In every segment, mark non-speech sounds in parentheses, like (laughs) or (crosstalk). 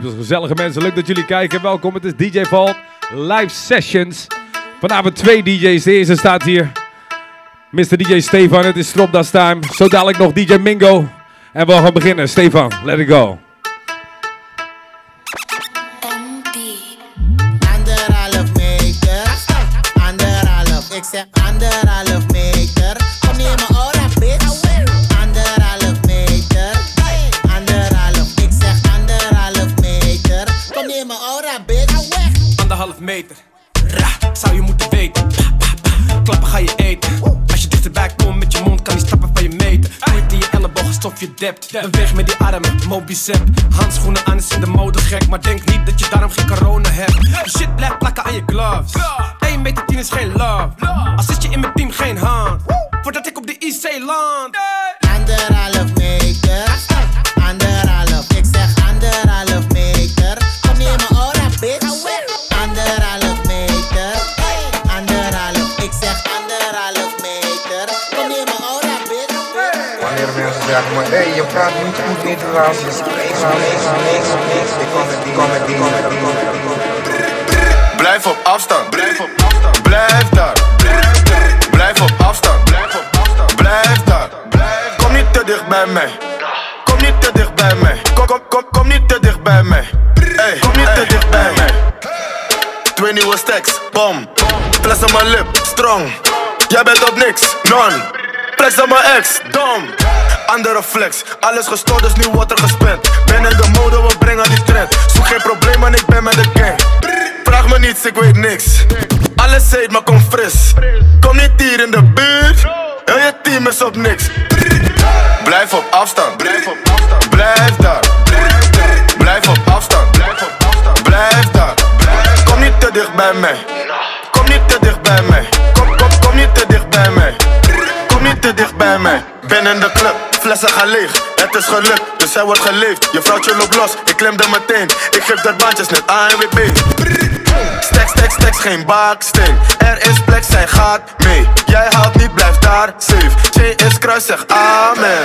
Gezellige mensen. Leuk dat jullie kijken. Welkom, het is DJ Vault Live Sessions. Vanavond twee DJ's. De eerste staat hier. Mr. DJ Stefan, het is Stropdas time. Zo dadelijk nog DJ Mingo. En we gaan beginnen. Stefan, let it go. Ra, zou je moeten weten. Klappen ga je eten. Als je dichterbij komt met je mond, kan die stappen van je meten. Point in je elleboog, alsof je dept. Beweeg met die armen, mobicep. Handschoenen aan is in de mode gek. Maar denk niet dat je daarom geen corona hebt. Die shit blijft plakken aan je gloves. 1 meter 10 is geen love. Als zit je in mijn team, geen hand. Voordat ik op de IC land. Zeggen, maar hey, je praat niet goed je niks, niks, niks. Ik kom met die, kom met die, kom met die. Blijf op afstand. Blijf op afstand. Blijf daar. Blijf op afstand. Blijf op afstand. Blijf daar. Kom niet te dicht bij mij. Kom niet te dicht bij mij. Kom, kom, kom, kom niet te dicht bij mij. Hey, kom niet te dicht bij mij. Twee nieuwe stacks, bom. Fles aan mijn lip, strong. Jij bent op niks, non. Flex aan mijn ex, dom. Andere flex, alles gestoord, dus nu wordt er gespend. Ben in de mode, we brengen die trend. Zoek geen probleem, man, ik ben met de gang. Vraag me niets, ik weet niks. Alles heet, maar kom fris. Kom niet hier in de buurt. Heel je team is op niks. Blijf op afstand. Blijf op afstand. Blijf daar. Blijf op afstand. Blijf op afstand. Blijf daar. Kom niet te dicht bij mij. Kom niet te dicht bij mij. Kom, kom, kom niet te dicht bij mij. Niet te dicht bij mij. Ben in de club, flessen gaan leeg. Het is gelukt, dus hij wordt geleefd. Je vrouwtje loopt los, ik klemde meteen. Ik geef dat baantjes net ANWB. Stacks, stacks, stacks, geen baaksteen. Er is plek, zij gaat mee. Jij haalt niet, blijf daar safe. J is kruis, zeg amen.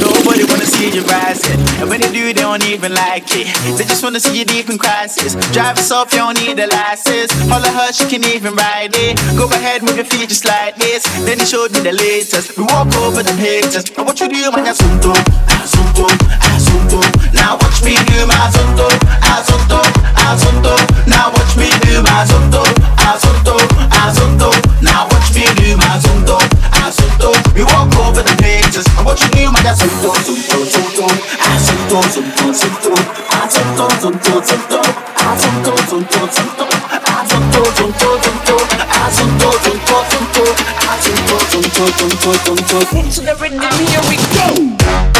Nobody wanna see you rising. And when they do, they don't even like it. They just wanna see you deep in crisis. Drive us off, you don't need a license. Of her, she can even ride it. Go ahead, move your feet just like this. Then he showed me the latest. We walk over the haters. And what you do, man, asunto, asunto, asunto. Now watch me do my asunto, asunto, asunto. Now watch me do my asunto, asunto, asunto. Now watch me do my asunto, asunto. We walk chances. I want you near my dad. Tum tum tum tum tum. I tum tum tum tum tum tum. I tum tum tum tum tum tum. I tum tum tum tum tum tum. I tum tum tum tum tum tum. I tum tum tum tum tum tum. I tum tum tum tum tum tum tum. The rhythm, here we go.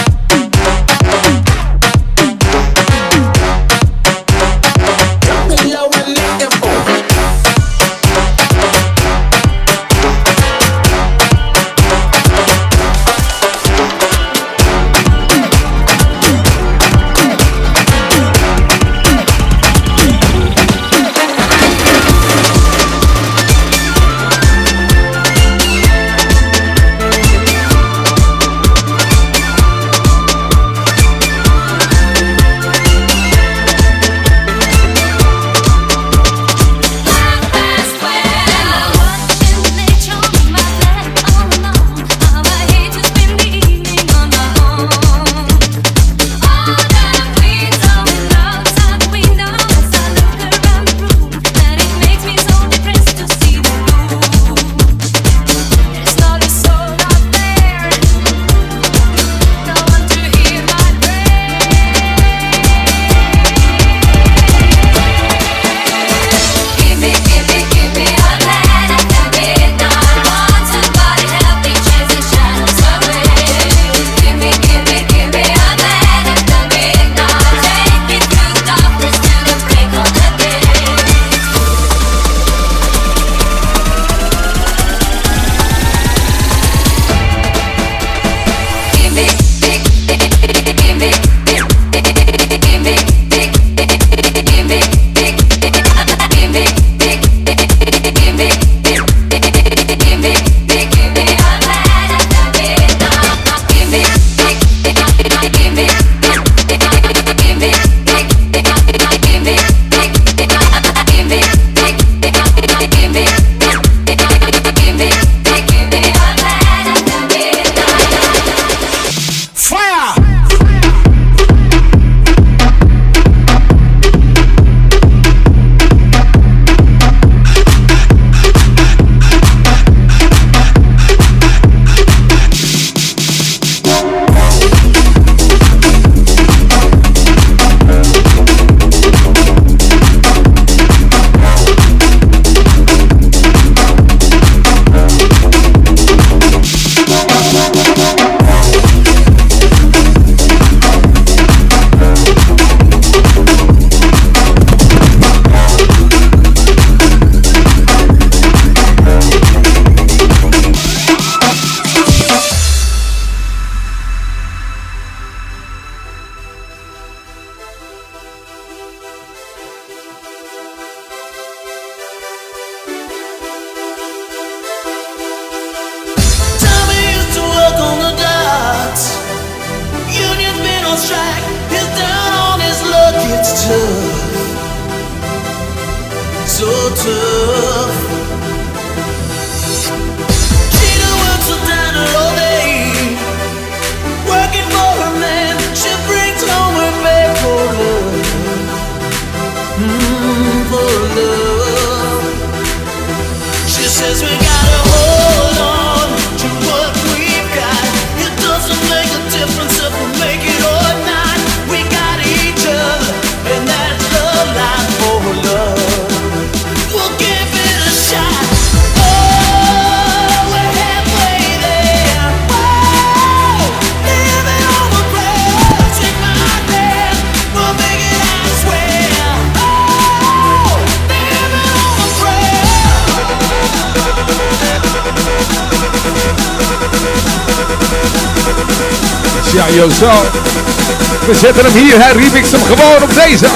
we zetten hem hier. Hij ik hem gewoon op deze.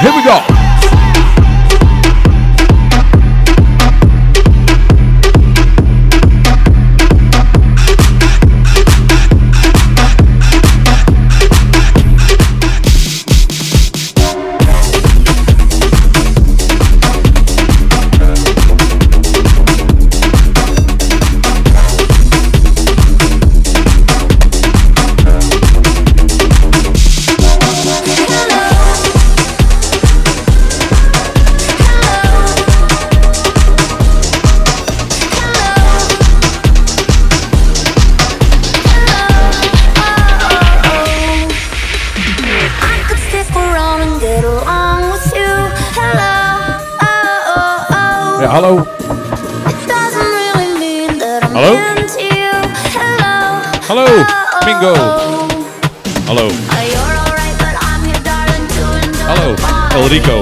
Here we go. Rico.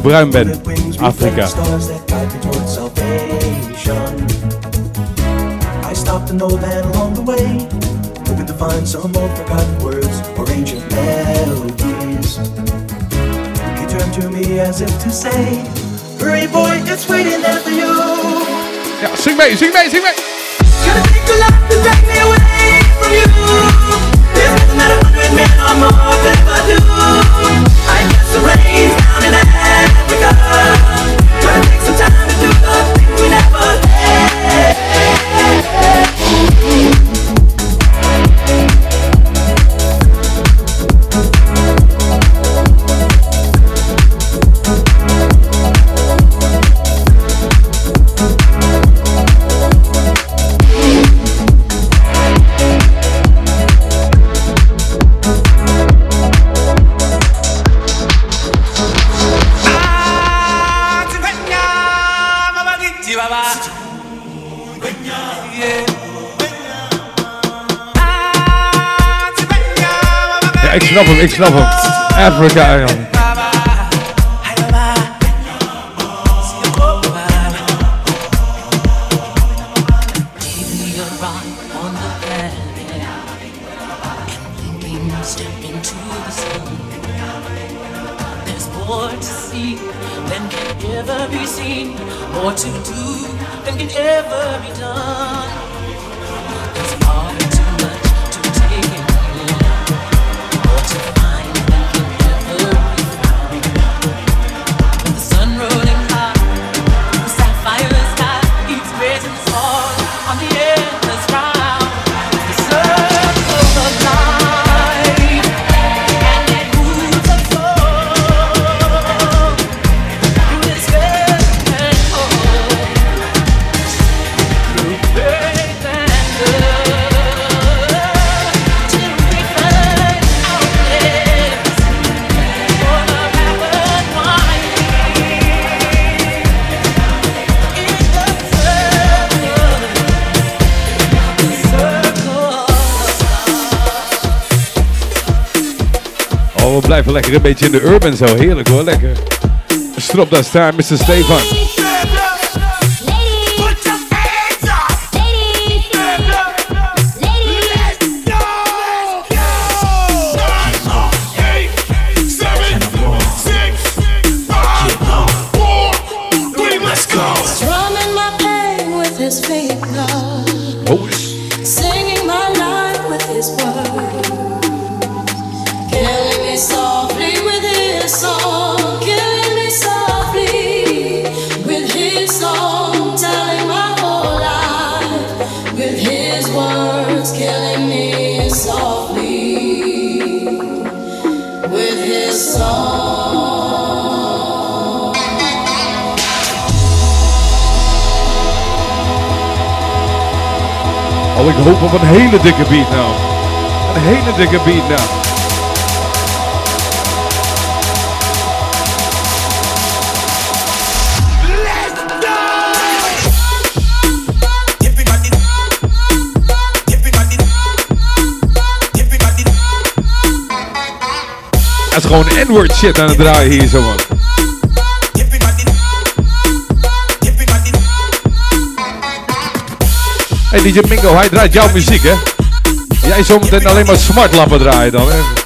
ik bruin ben. Afrika. I stopped an old man along the way, hoping to find some old forgotten words or ancient melodies. He turned to me as if to say, Hurry boy, it's waiting there for you. Yeah, sing me, sing me, sing me. It's snap. Africa blijven lekker een beetje in de urban zo. Heerlijk hoor, lekker. Stop dat staan, Mr. Stefan. We hoop op een hele dikke beat nou. Een hele dikke beat nou. Het is gewoon N-word shit aan het draaien hier zo man. Hey DJ Mingo, hij draait jouw muziek, hè? Jij zometeen alleen maar smartlappen draaien dan, hè?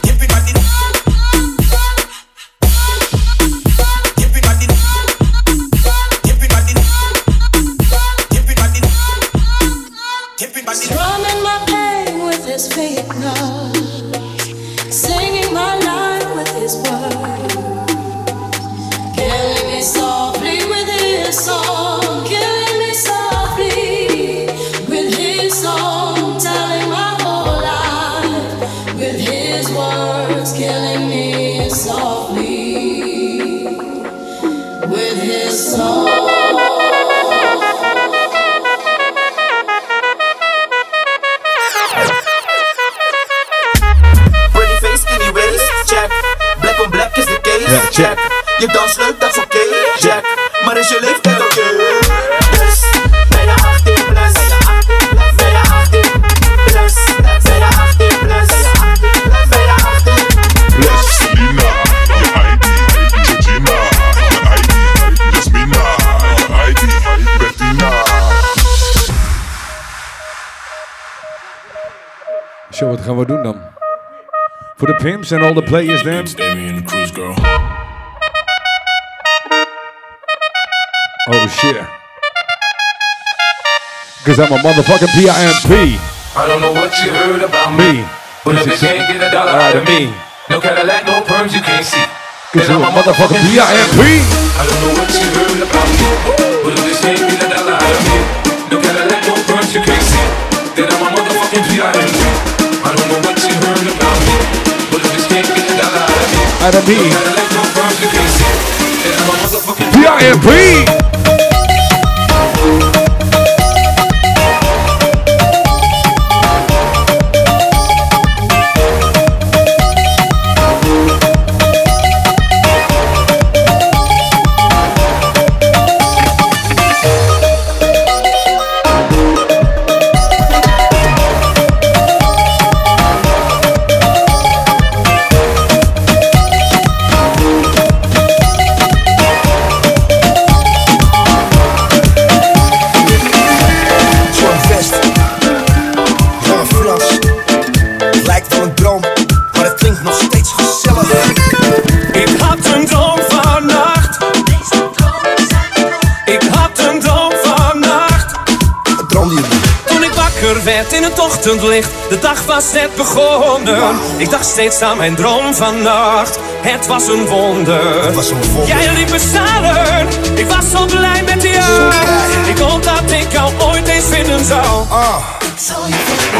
Pimps and all the players then. Oh shit. Cause I'm a motherfucking PIMP. I don't know what you heard about me. me. But if you can't get a dollar out of me, no Cadillac, no perms you can't see. Cause I'm a motherfucking PIMP. I don't know what you heard about me. But if you can't R&B. D-I-M-P. In het ochtendlicht, de dag was net begonnen. Ik dacht steeds aan mijn droom vannacht, het was een wonder. Het was een wonder. Jij liet me stralen, ik was zo blij met jou. Ik hoop dat ik jou ooit eens vinden zou. Ah,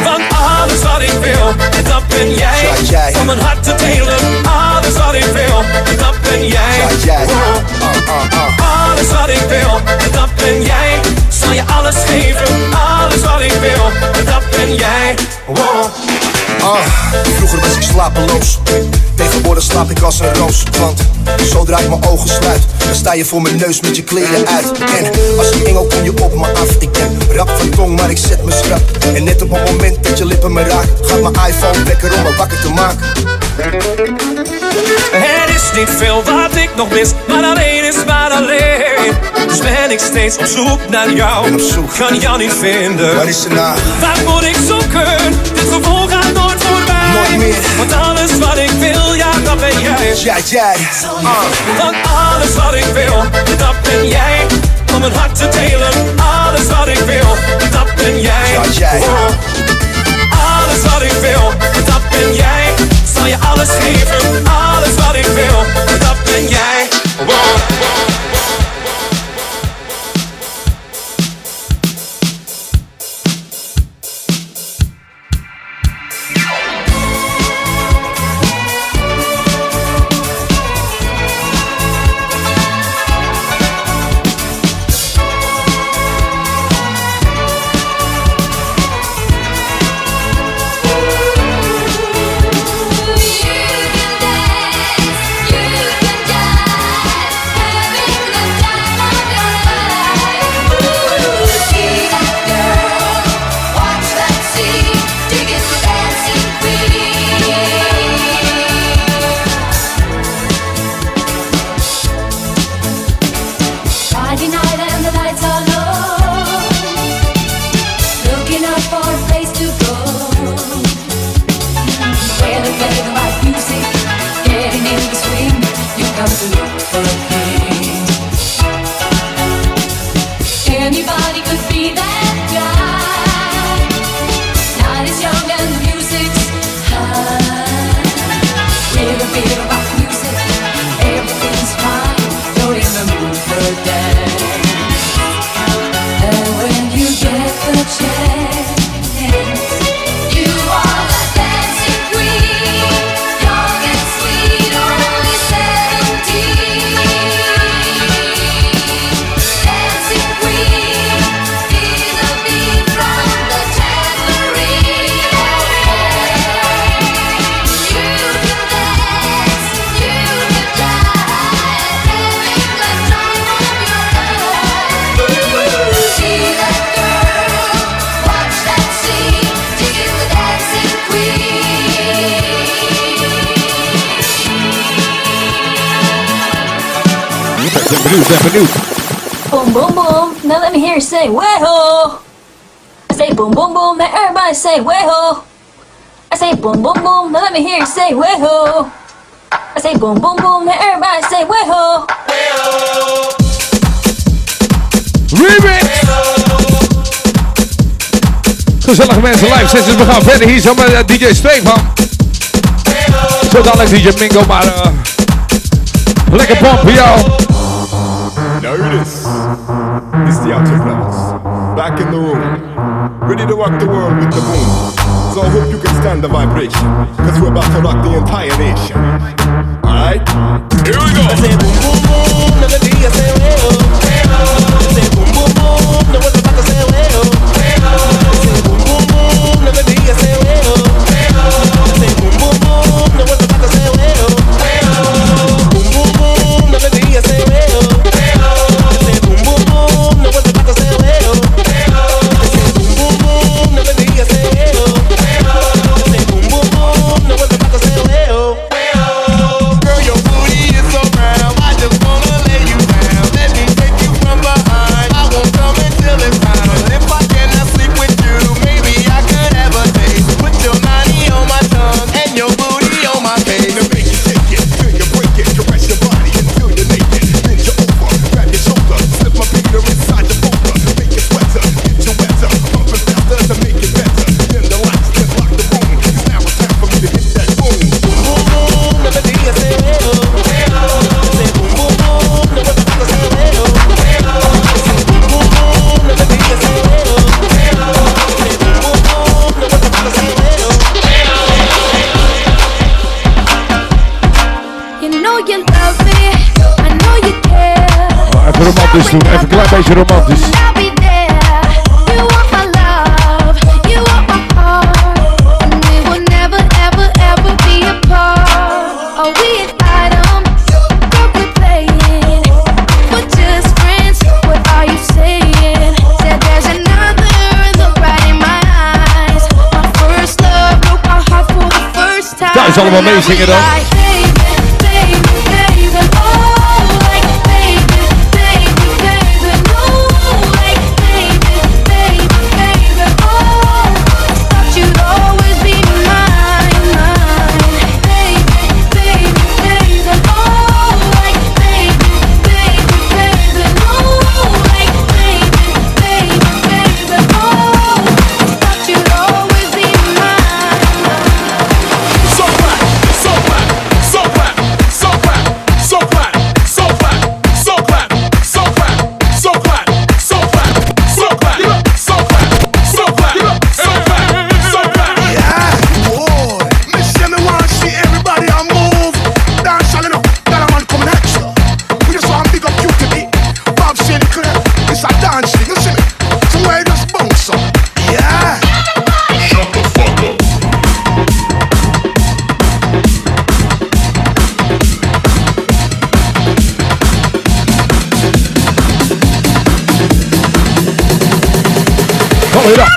Want alles wat ik wil, dat ben jij. Om mijn hart te delen, alles wat ik wil, dat ben jij. Ah, ah. Alles wat ik wil, dat ben jij. Zal je alles geven, alles wat ik wil, dat ben jij. Wow. Ah, vroeger was ik slapeloos. Tegenwoordig slaap ik als een roos. Want zodra ik mijn ogen sluit, dan sta je voor mijn neus met je kleren uit. En als een engel kom je op me af. Ik ben rap van tong, maar ik zet me schrap. En net op het moment dat je lippen me raakt, gaat mijn iPhone wekker om me wakker te maken. Er is niet veel wat ik nog mis, maar alleen is maar alleen. Dus ben ik steeds op zoek naar jou. Op zoek. Kan jou niet vinden. Waar is nou? Waar moet ik zoeken? Dit gevoel gaat nooit voorbij. Nooit meer. Want alles wat ik wil, ja, dat ben jij. Ja, jij. Want alles wat ik wil, dat ben jij. Om mijn hart te delen, alles wat ik wil, dat ben jij. Ja, jij. Oh. Alles wat ik wil, dat ben jij. Zal je alles geven, alles wat ik wil, dat ben jij. Say, way-ho. I say boom, boom, boom. Now everybody say, way-ho. Remix! Gezellige mensen, live sessies. We gaan verder hier zo met eh, DJ Stefan. Zo dadelijk DJ Mingo, maar eh, lekker pompen jou. Hear this. It's the Outlaws. Back in the room. Ready to rock the world with the boom. So I hope you can stand the vibration. Cause we're about to rock the entire nation. Alright? Here we go. I say boom boom boom, do you say well. I say boom, Dus doe even een klein beetje romantisch.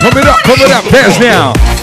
Pump it up, pump it up, dance now.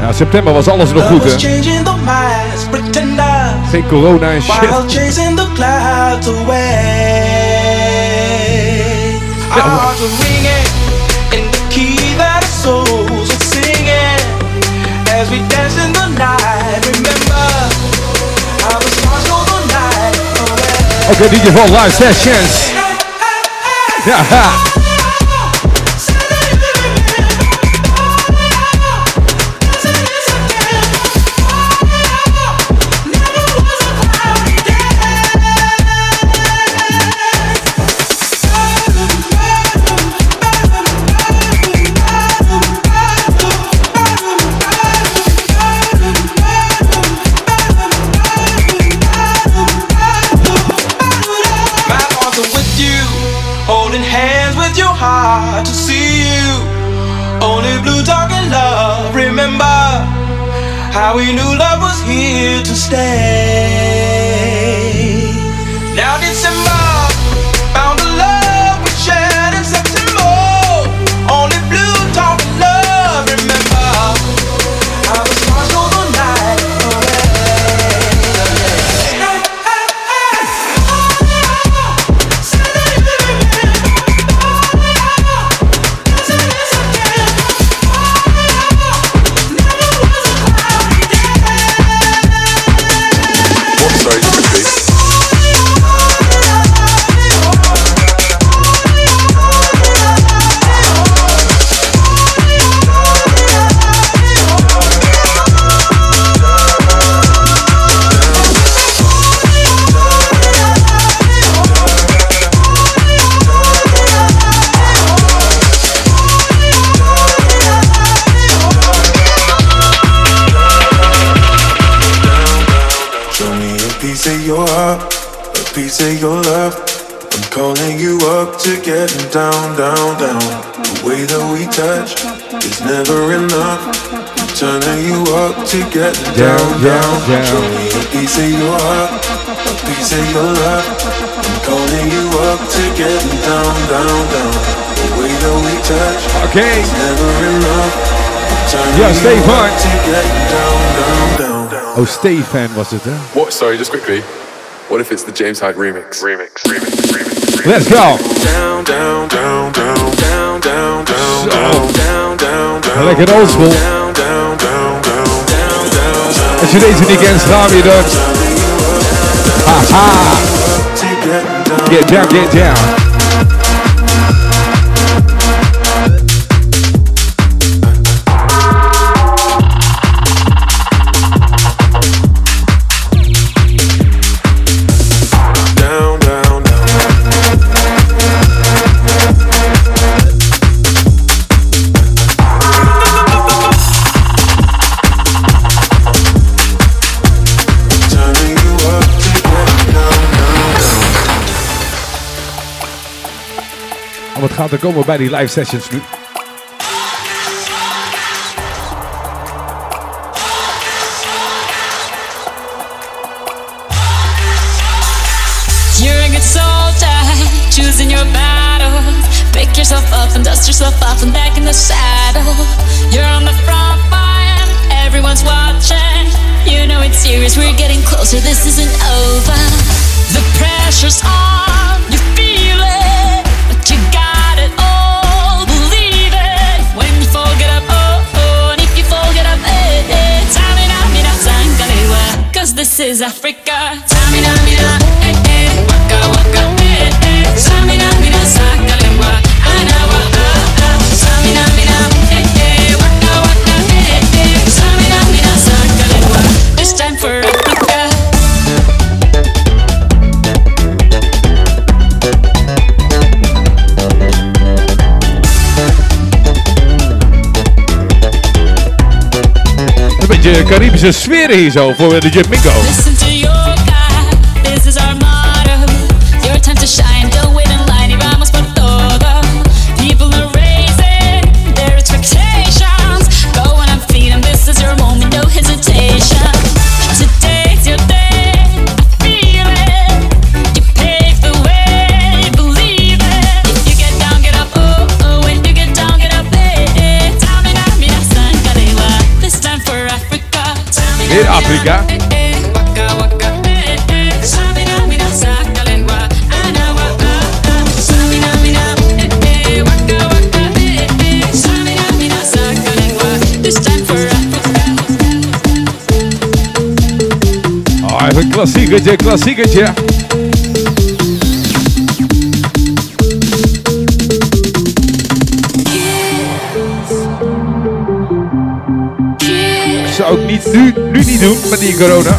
Ja, september was alles nog goed, hè? Geen corona en shit. Ja, Oké, okay, DJ van Live Sessions. Ja, (laughs) How we knew love was here to stay. To getting down, down, down. Show me a piece of your heart, a piece of your love. I'm calling you up to getting down, down, down. The way that we touch Okay. is never enough. I'm turning Ja, you Stefan. to getting down, down, down, down. Oh, Stefan was het, hè? What? Sorry, just quickly. What if it's the James Hyde remix? Remix, remix, remix. Let's go. Down, down, down, down, down, down, down, Zo. down, down, down, down. Lekker oldschool. Down, down, down, down, down, down, down. Als je deze niet kent, gaan we je dan. Haha. Get down, get down. Down, Gaat er komen bij live sessions? You're a good soldier, choosing your battles. Pick yourself up and dust yourself off and back in the saddle. You're on the front line, everyone's watching. You know it's serious, we're getting closer, this isn't over. The pressure's on, is Africa. Tamina, mina, beetje Caribische sfeer hier zo voor de Jet Mingo. Klassiekertje, klassiekertje. Zou ik niet nu, nu niet doen met die corona.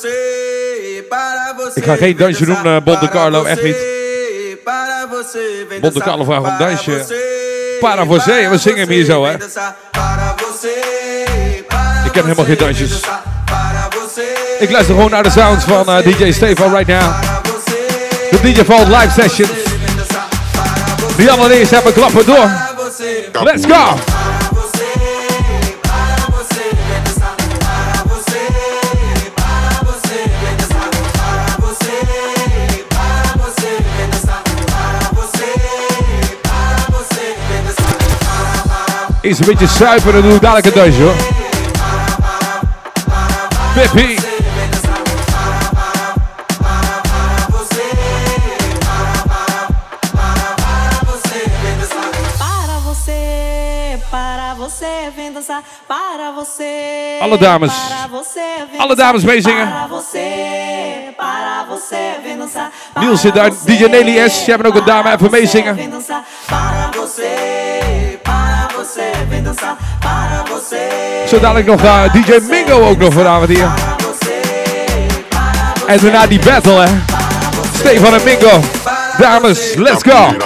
Você, para você. Ik ga geen dansje doen, eh, Bonte Carlo, echt niet. Bonte Carlo vraagt om dansje. Para você, we zingen hem hier zo, hè. Ik ken helemaal geen dansjes. Ik luister gewoon naar de sounds van eh, DJ Stefan right now. De DJ Vault live sessions. Die allereerst hebben klappen door. Let's go! Is een beetje suipen, dan doe ik dadelijk een dansje hoor. Pippi. Para você, para você, vem dançar. Para você. Alle dames. Alle dames meezingen. Niels zit daar, DJ Nelly S. Jij bent ook een dame, even meezingen. Para vem dançar para você. Zo dadelijk nog eh, DJ Mingo ook nog vanavond hier. En daarna die battle hè. Stefan en Mingo. Dames, let's go.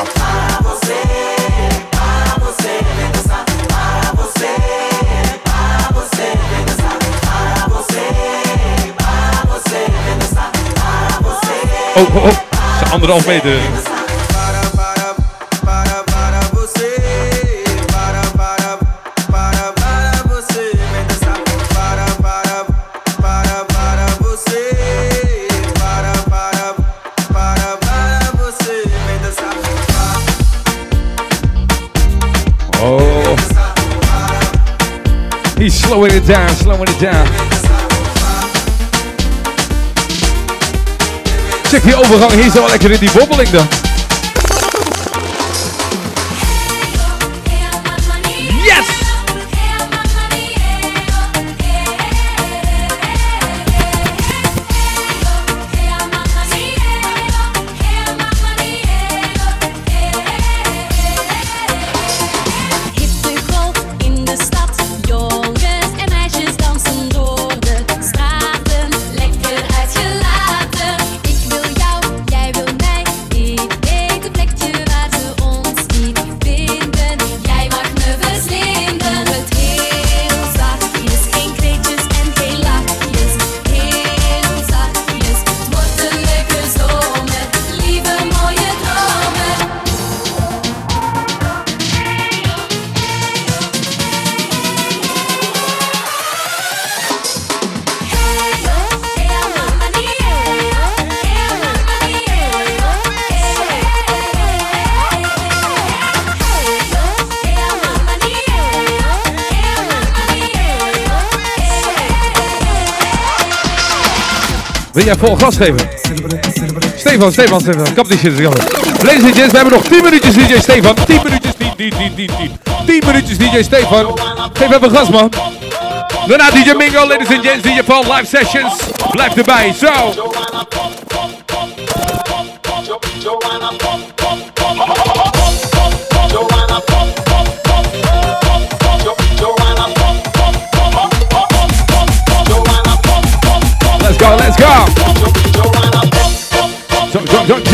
Oh, oh, oh. Anderhalf meter. He's slowing it down, slowing it down. Check die overgang hier zo lekker in die bobbeling dan. Vol gas geven? Stefan, Stefan, Stefan. Kap die shit. Ladies and gents, we hebben nog 10 minuutjes DJ Stefan. 10 minuutjes, 10, 10, 10, 10, 10. 10 minuutjes DJ Stefan. Geef even gas man. Daarna DJ Mingo, ladies and gents, DJ Paul, live sessions. Blijf erbij, zo. Let's go, let's go. Jump, jump, jump.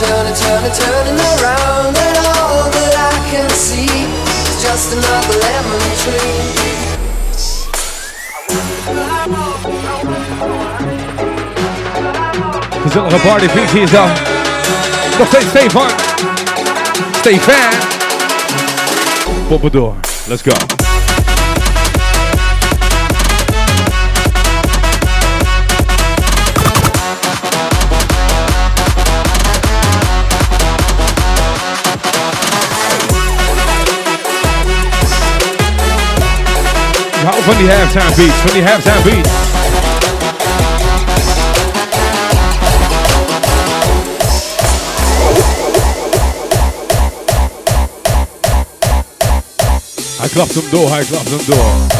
Turning, turning, turning, turning, turning around, and all that I can see is just another lemon tree. Gezellige party beats hier zo. Nog steeds Stefan. Stefan. Pop het door. Let's go. Ik hou van die halftime beats, van die halftime beats. Hij klapt hem door, hij klapt hem door.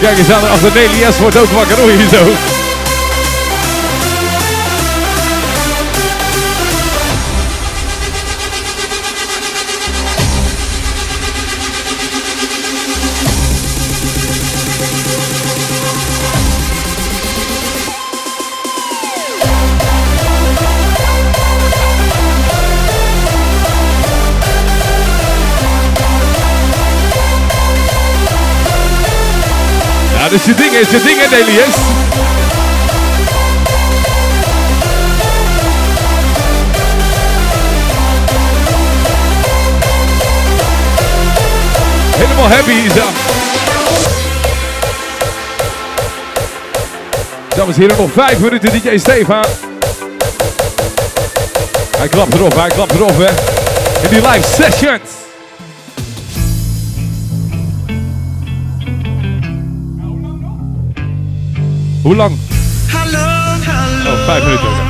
Kijk eens aan, achter Nelly S wordt ook wakker hoor hier zo. Ja, dus je ding is je ding hè Nelly S. Helemaal happy is dat. Dames en heren, nog vijf minuten DJ Stefan. Hij klapt erop, hij klapt erop hè. In die live sessions. Hoe lang? Oh, vijf minuten.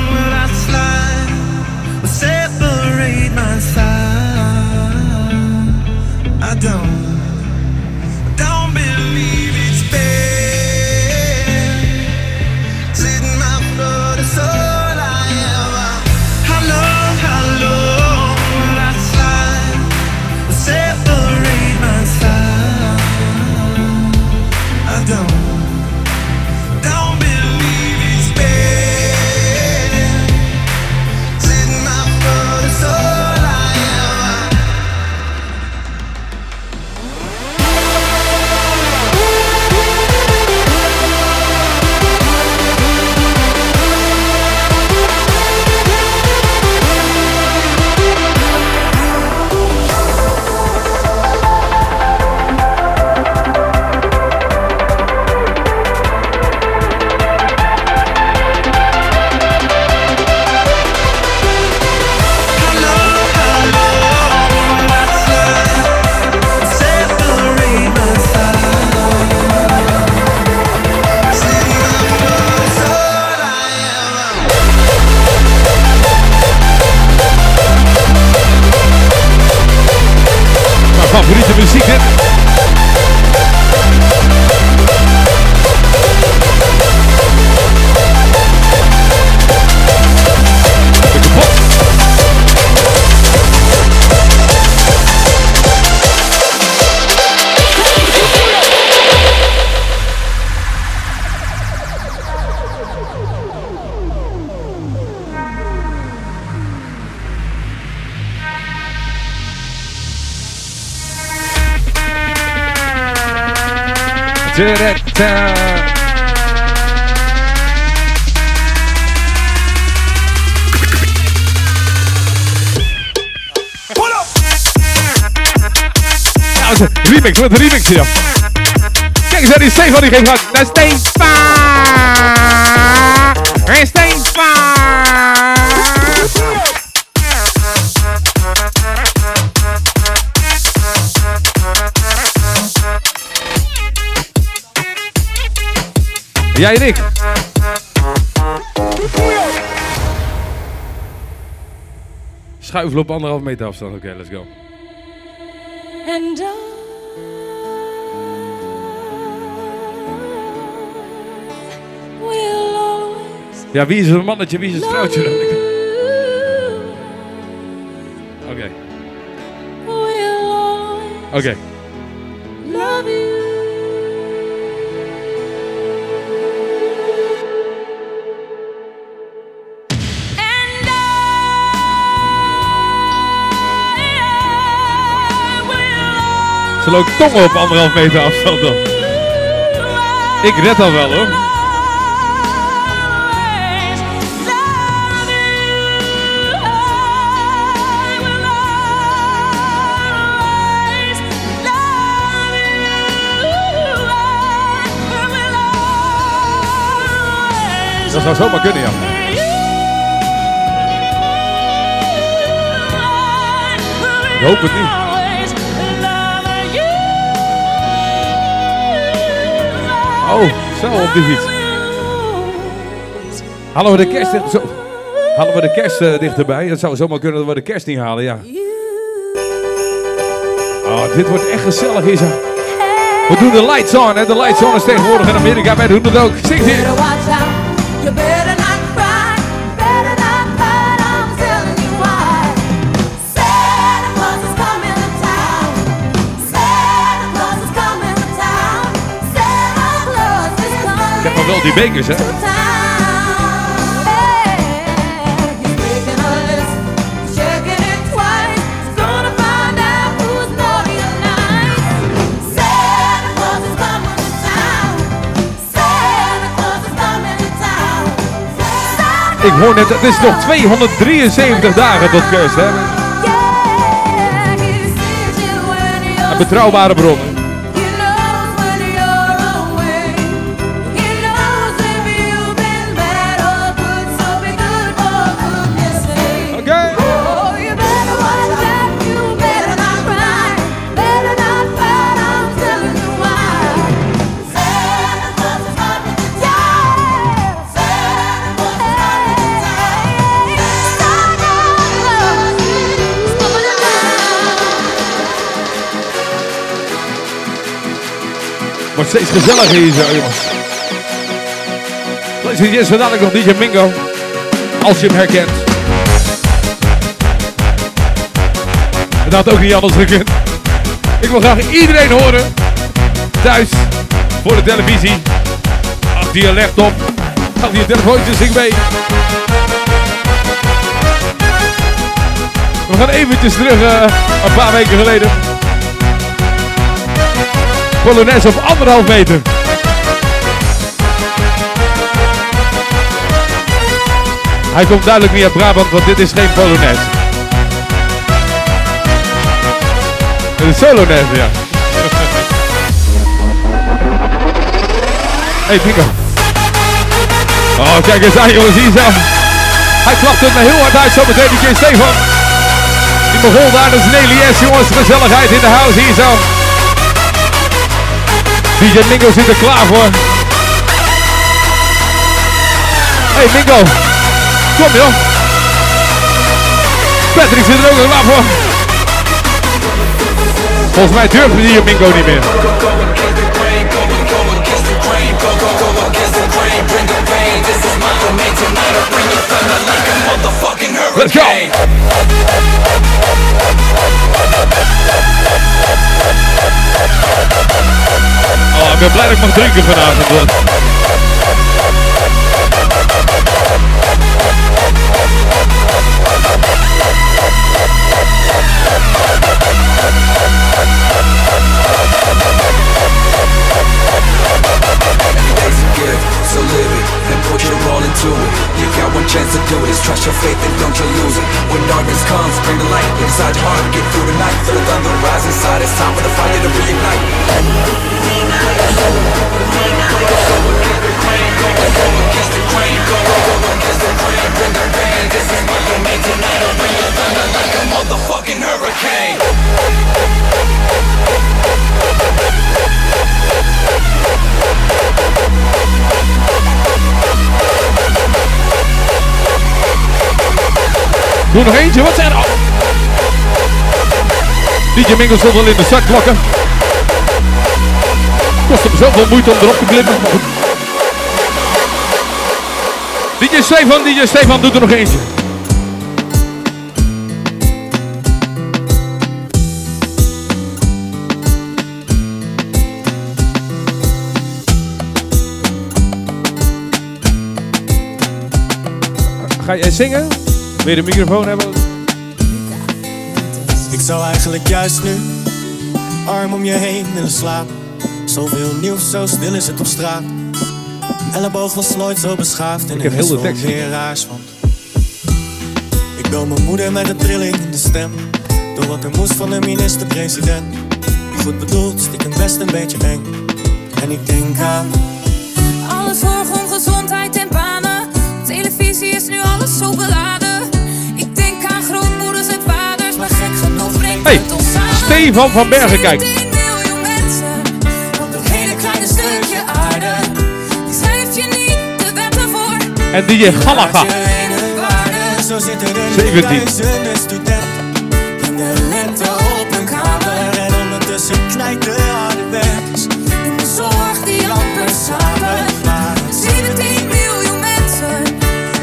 Ta-da-ta. Ja, dat is een remix, wat een remix hier. Kijk eens naar die Stefan, die geeft hard. Dat is Stefan! Jij en ik. Schuifelen op anderhalf meter afstand. Oké, let's go. And Ja, wie is het mannetje, wie is het vrouwtje dan? Oké, oké. Loopt tongen op anderhalf meter afstand dan. Ik red al wel hoor. Dat zou zomaar kunnen, ja. Ik hoop het niet. Oh, zo op die fiets. Halen we de kerst zo. Halen we de kerst eh, dichterbij? Het zou zomaar kunnen dat we de kerst niet halen, ja. Oh, dit wordt echt gezellig zo. We doen de lights on, hè. De lights on is tegenwoordig in Amerika. Wij doen het ook. Zing hier. Is coming to town. Ik hoor net, het is nog 273 dagen tot kerst, hè. Een betrouwbare bronnen. Wordt steeds gezelliger hier zo, jongens. And gents, dadelijk nog DJ Mingo. Als je hem herkent. Het had ook niet anders gekund. Ik wil graag iedereen horen. Thuis, voor de televisie. Achter je laptop. Achter je telefoontje, zing mee. We gaan eventjes terug, eh, een paar weken geleden. Polonaise op anderhalf meter. Hij komt duidelijk niet uit Brabant, want dit is geen Polonaise. Het is Solonaise, ja. hey, Pico. Oh, kijk eens aan, jongens, hier zo. Hij klapt het me heel hard uit, zo meteen DJ Stefan. Die begon daar, dat is Nelly S, jongens. Gezelligheid in de house, hier zo. DJ Mingo zit er klaar voor. Hey Mingo, kom joh. Patrick zit er ook klaar voor. Volgens mij durft hier Mingo niet meer. Let's go! ik ben blij dat ik mag drinken vanavond. chance to do it. Is trust your faith and don't you lose it. When darkness comes, bring the light inside your heart. Get through the night. Doe nog eentje, wat zijn er? DJ Mingo stond al in de zak klokken. Kost hem zoveel moeite om erop te goed. DJ Stefan, DJ Stefan doet er nog eentje. Ga je zingen? Wil je de microfoon hebben? Ik zou eigenlijk juist nu arm om je heen willen slaap. Zoveel nieuws, zo stil is het op straat. Een elleboog was nooit zo beschaafd en Ik heb heel de tekst. weer raars van. Ik bel mijn moeder met een trilling in de stem. Door wat er moest van de minister-president. Goed bedoeld, stiekem best een beetje eng. En ik denk aan Alle zorg om gezondheid en banen. Televisie is nu alles zo beladen. Je niet de wetten voor. En DJ Galaga. Zo zitten er 17. duizenden studenten in de lente op een kamer. En ondertussen knijpt de harde wens. In de zorg die amper samen. Maar 17 miljoen mensen.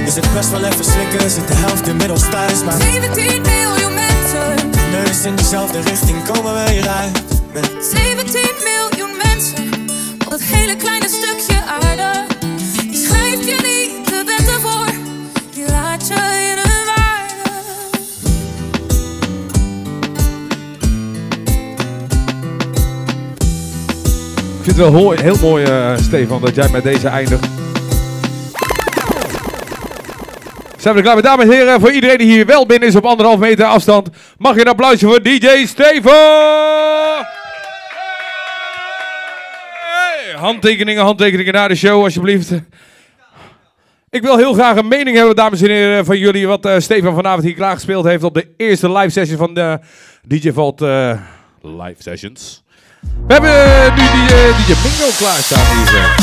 is het best wel even slikken, zit de helft inmiddels thuis. Maar 17 miljoen mensen. Neus in dezelfde richting komen we hieruit. Met 17 miljoen mensen op dat hele kleine stukje aarde. Die schrijft je niet de wetten voor, die laat je in een waarde. Ik vind het wel heel, heel mooi, eh, Stefan, dat jij met deze eindigt. Zijn er klaar dames en heren? Voor iedereen die hier wel binnen is op anderhalf meter afstand, mag je een applausje voor DJ! Hey, handtekeningen, handtekeningen na de show, alsjeblieft. Ik wil heel graag een mening hebben, dames en heren, van jullie. Wat Stefan vanavond hier klaargespeeld heeft op de eerste live session van de DJ Vault eh, live sessions. We hebben nu die, eh, DJ Bingo klaarstaan hier.